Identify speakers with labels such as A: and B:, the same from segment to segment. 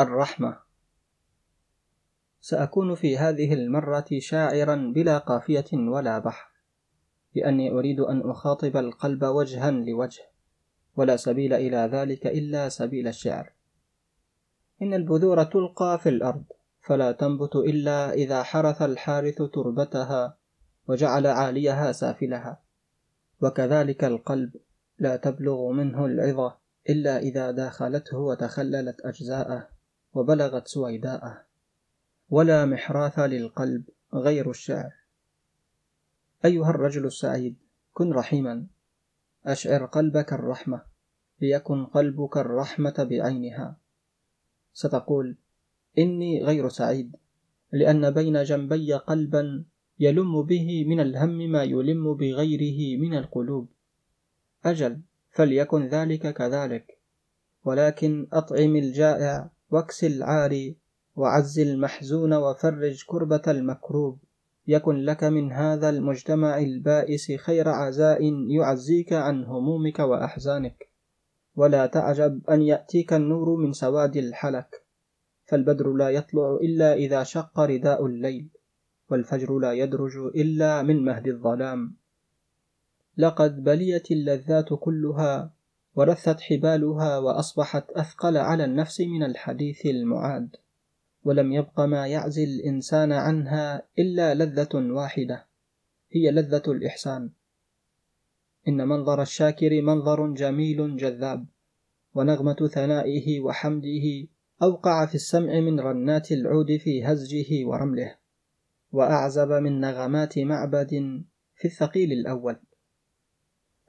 A: الرحمة. سأكون في هذه المرة شاعرا بلا قافية ولا بحر لأني أريد أن أخاطب القلب وجها لوجه ولا سبيل إلى ذلك إلا سبيل الشعر. إن البذور تلقى في الأرض فلا تنبت إلا إذا حرث الحارث تربتها وجعل عاليها سافلها. وكذلك القلب لا تبلغ منه العظة إلا إذا داخلته وتخللت أجزاءه. وبلغت سويداءه. ولا محراث للقلب غير الشعر. أيها الرجل السعيد كن رحيما. أشعر قلبك الرحمة ليكن قلبك الرحمة بعينها. ستقول إني غير سعيد لأن بين جنبي قلبا يلم به من الهم ما يلم بغيره من القلوب. أجل فليكن ذلك كذلك. ولكن أطعم الجائع واكس العاري وعز المحزون وفرج كربة المكروب. يكن لك من هذا المجتمع البائس خير عزاء يعزيك عن همومك وأحزانك. ولا تعجب أن يأتيك النور من سواد الحلك. فالبدر لا يطلع إلا إذا شق رداء الليل والفجر لا يدرج إلا من مهد الظلام. لقد بليت اللذات كلها ورثت حبالها وأصبحت أثقل على النفس من الحديث المعاد ولم يبق ما يعزي الإنسان عنها إلا لذة واحدة هي لذة الإحسان. إن منظر الشاكر منظر جميل جذاب ونغمة ثنائه وحمده أوقع في السمع من رنات العود في هزجه ورمله وأعزب من نغمات معبد في الثقيل الأول.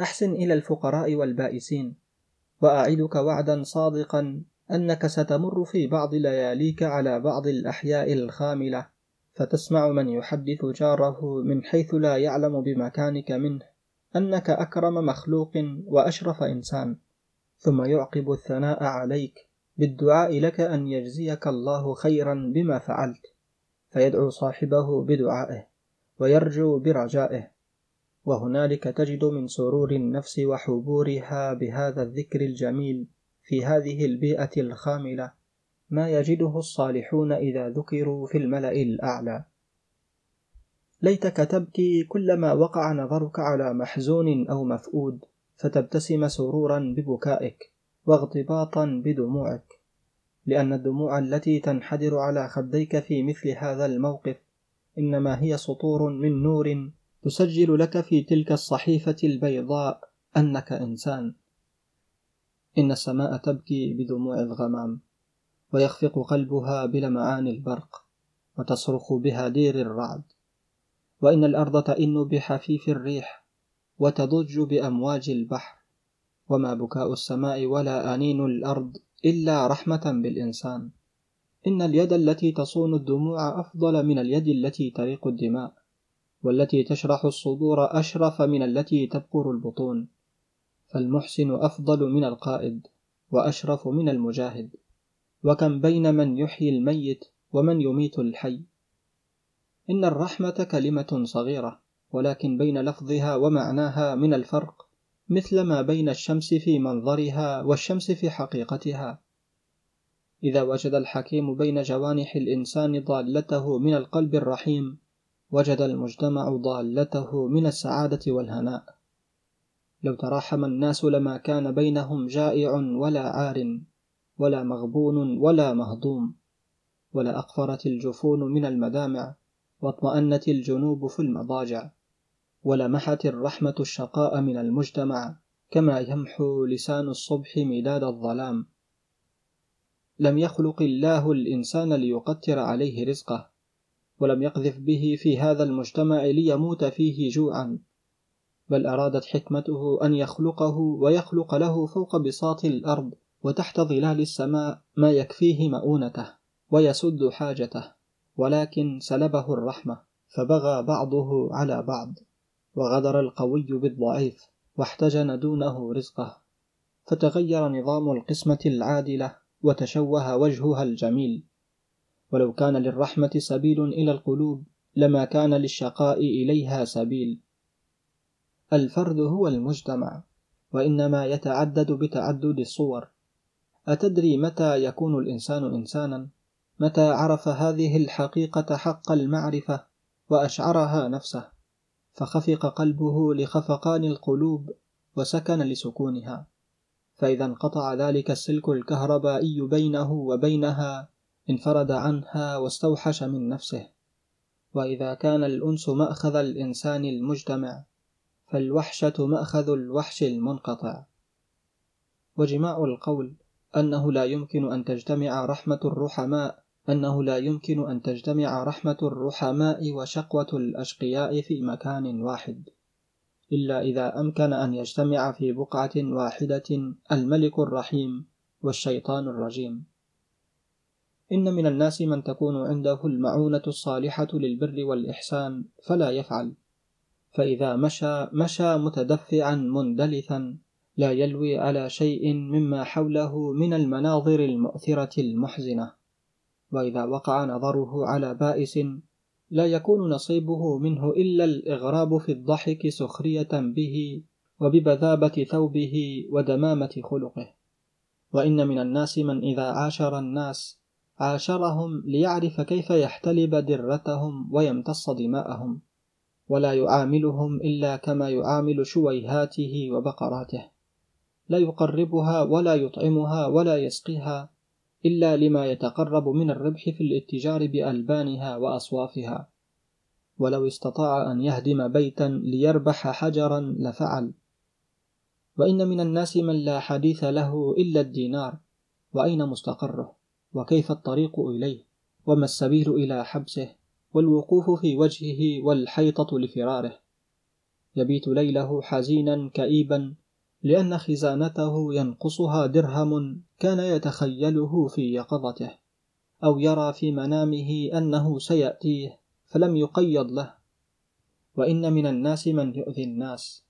A: أحسن إلى الفقراء والبائسين. وأعدك وعدا صادقا أنك ستمر في بعض لياليك على بعض الأحياء الخاملة فتسمع من يحدث جاره من حيث لا يعلم بمكانك منه أنك أكرم مخلوق وأشرف إنسان. ثم يعقب الثناء عليك بالدعاء لك أن يجزيك الله خيرا بما فعلت فيدعو صاحبه بدعائه ويرجو برجائه. وهنالك تجد من سرور النفس وحبورها بهذا الذكر الجميل في هذه البيئة الخاملة ما يجده الصالحون إذا ذكروا في الملأ الأعلى. ليتك تبكي كلما وقع نظرك على محزون أو مفؤود فتبتسم سرورا ببكائك واغتباطا بدموعك لأن الدموع التي تنحدر على خديك في مثل هذا الموقف إنما هي سطور من نور تسجل لك في تلك الصحيفة البيضاء أنك إنسان. إن السماء تبكي بدموع الغمام ويخفق قلبها بلمعان البرق وتصرخ بها دير الرعد. وإن الأرض تئن بحفيف الريح وتضج بأمواج البحر. وما بكاء السماء ولا أنين الأرض إلا رحمة بالإنسان. إن اليد التي تصون الدموع أفضل من اليد التي تريق الدماء. والتي تشرح الصدور أشرف من التي تبقر البطون. فالمحسن أفضل من القائد وأشرف من المجاهد. وكم بين من يحيي الميت ومن يميت الحي. إن الرحمة كلمة صغيرة ولكن بين لفظها ومعناها من الفرق مثل ما بين الشمس في منظرها والشمس في حقيقتها. إذا وجد الحكيم بين جوانح الإنسان ضالته من القلب الرحيم وجد المجتمع ضالته من السعادة والهناء. لو تراحم الناس لما كان بينهم جائع ولا عار ولا مغبون ولا مهضوم. ولا أقفرت الجفون من المدامع واطمأنت الجنوب في المضاجع. ولمحت الرحمة الشقاء من المجتمع كما يمحو لسان الصبح مداد الظلام. لم يخلق الله الإنسان ليقتر عليه رزقه. ولم يقذف به في هذا المجتمع ليموت فيه جوعا بل أرادت حكمته أن يخلقه ويخلق له فوق بساط الأرض وتحت ظلال السماء ما يكفيه مؤونته ويسد حاجته ولكن سلبه الرحمة فبغى بعضه على بعض وغدر القوي بالضعيف واحتجن دونه رزقه فتغير نظام القسمة العادلة وتشوه وجهها الجميل. ولو كان للرحمة سبيل إلى القلوب لما كان للشقاء إليها سبيل. الفرد هو المجتمع وإنما يتعدد بتعدد الصور. أتدري متى يكون الإنسان إنسانا؟ متى عرف هذه الحقيقة حق المعرفة وأشعرها نفسه؟ فخفق قلبه لخفقان القلوب وسكن لسكونها. فإذا انقطع ذلك السلك الكهربائي بينه وبينها انفرد عنها واستوحش من نفسه. وإذا كان الأنس مأخذ الإنسان المجتمع فالوحشة مأخذ الوحش المنقطع. وجماع القول أنه لا يمكن أن تجتمع رحمة الرحماء أنه لا يمكن أن تجتمع رحمة الرحماء وشقوة الأشقياء في مكان واحد. إلا إذا أمكن أن يجتمع في بقعة واحدة الملك الرحيم والشيطان الرجيم. إن من الناس من تكون عنده المعونة الصالحة للبر والإحسان فلا يفعل. فإذا مشى مشى متدفعا مندلثا لا يلوي على شيء مما حوله من المناظر المؤثرة المحزنة. وإذا وقع نظره على بائس لا يكون نصيبه منه إلا الإغراب في الضحك سخرية به وببذابة ثوبه ودمامة خلقه. وإن من الناس من إذا عاشر الناس عاشرهم ليعرف كيف يحتلب درتهم ويمتص دماءهم ولا يعاملهم إلا كما يعامل شويهاته وبقراته. لا يقربها ولا يطعمها ولا يسقيها إلا لما يتقرب من الربح في الاتجار بألبانها وأصوافها. ولو استطاع أن يهدم بيتا ليربح حجرا لفعل. وإن من الناس من لا حديث له إلا الدينار وأين مستقره؟ وكيف الطريق إليه؟ وما السبيل إلى حبسه؟ والوقوف في وجهه والحيطة لفراره. يبيت ليله حزينا كئيبا لأن خزانته ينقصها درهم كان يتخيله في يقظته. أو يرى في منامه أنه سيأتيه فلم يقيض له. وإن من الناس من يؤذي الناس.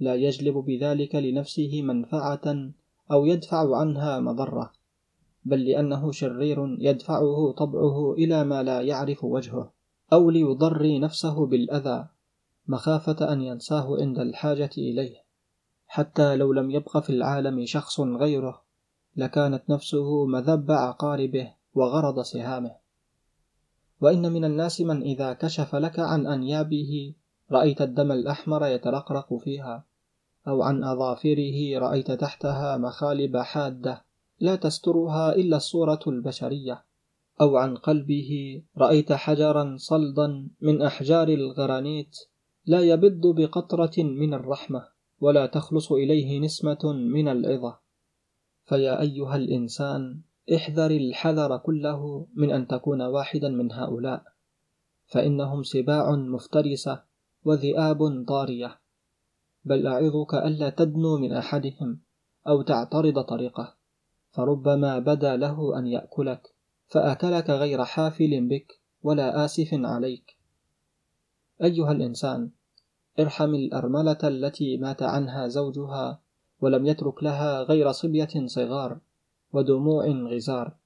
A: لا يجلب بذلك لنفسه منفعة أو يدفع عنها مضرة. بل لأنه شرير يدفعه طبعه إلى ما لا يعرف وجهه أو ليضري نفسه بالأذى مخافة أن ينساه عند الحاجة إليه. حتى لو لم يبق في العالم شخص غيره لكانت نفسه مذب عقاربه وغرض سهامه. وإن من الناس من إذا كشف لك عن أنيابه رأيت الدم الأحمر يترقرق فيها أو عن أظافره رأيت تحتها مخالب حادة. لا تسترها إلا الصورة البشرية. أو عن قلبه رأيت حجرا صلدا من أحجار الغرانيت لا يبض بقطرة من الرحمة ولا تخلص إليه نسمة من العظة. فيا أيها الإنسان احذر الحذر كله من أن تكون واحدا من هؤلاء. فإنهم سباع مفترسة وذئاب طارية. بل أعظك ألا تدنو من أحدهم أو تعترض طريقه. فربما بدا له أن يأكلك فأكلك غير حافل بك ولا آسف عليك. أيها الإنسان ارحم الأرملة التي مات عنها زوجها ولم يترك لها غير صبية صغار ودموع غزار.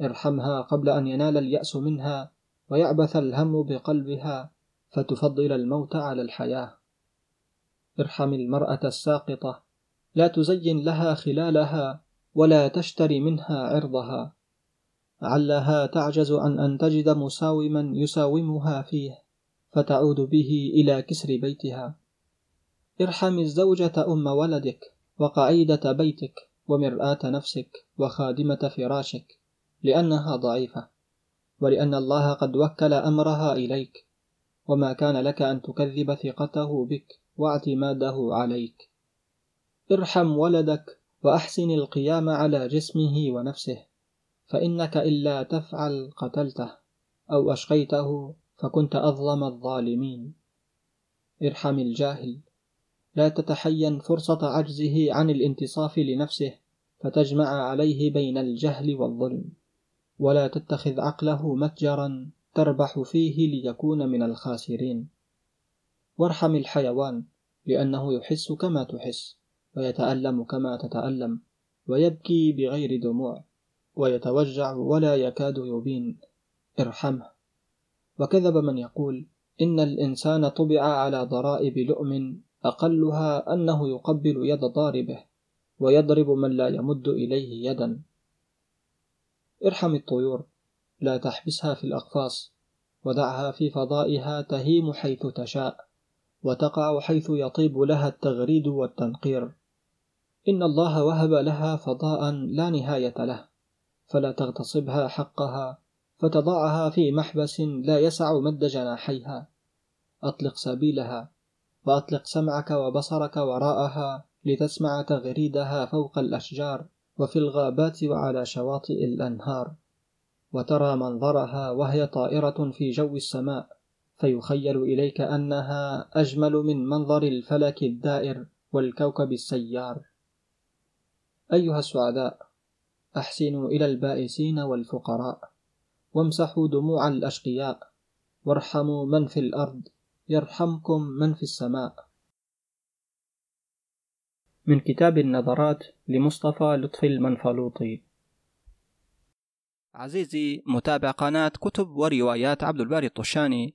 A: ارحمها قبل أن ينال اليأس منها ويعبث الهم بقلبها فتفضل الموت على الحياة. ارحم المرأة الساقطة لا تزين لها خلالها ولا تشتري منها عرضها. علها تعجز عن أن تجد مساوما يساومها فيه فتعود به إلى كسر بيتها. ارحم الزوجة أم ولدك وقعيدة بيتك ومرآة نفسك وخادمة فراشك لأنها ضعيفة ولأن الله قد وكل أمرها إليك. وما كان لك أن تكذب ثقته بك واعتماده عليك. ارحم ولدك وأحسن القيام على جسمه ونفسه فإنك إلا تفعل قتلته أو أشقيته فكنت أظلم الظالمين. ارحم الجاهل. لا تتحين فرصة عجزه عن الانتصاف لنفسه فتجمع عليه بين الجهل والظلم. ولا تتخذ عقله متجرا تربح فيه ليكون من الخاسرين. وارحم الحيوان لأنه يحس كما تحس. ويتألم كما تتألم ويبكي بغير دموع ويتوجع ولا يكاد يبين ارحمه. وكذب من يقول إن الإنسان طبع على ضرائب لؤم أقلها أنه يقبل يد ضاربه ويضرب من لا يمد إليه يدا. ارحم الطيور لا تحبسها في الأقفاص ودعها في فضائها تهيم حيث تشاء وتقع حيث يطيب لها التغريد والتنقير. إن الله وهب لها فضاء لا نهاية له فلا تغتصبها حقها فتضعها في محبس لا يسع مد جناحيها. أطلق سبيلها وأطلق سمعك وبصرك وراءها لتسمع تغريدها فوق الأشجار وفي الغابات وعلى شواطئ الأنهار. وترى منظرها وهي طائرة في جو السماء فيخيل إليك أنها أجمل من منظر الفلك الدائر والكوكب السيار. أيها السعداء أحسنوا إلى البائسين والفقراء وامسحوا دموع الأشقياء وارحموا من في الأرض يرحمكم من في السماء. من كتاب النظرات لمصطفى لطفي المنفلوطي.
B: عزيزي متابع قناة كتب وروايات عبد الباري الطشاني.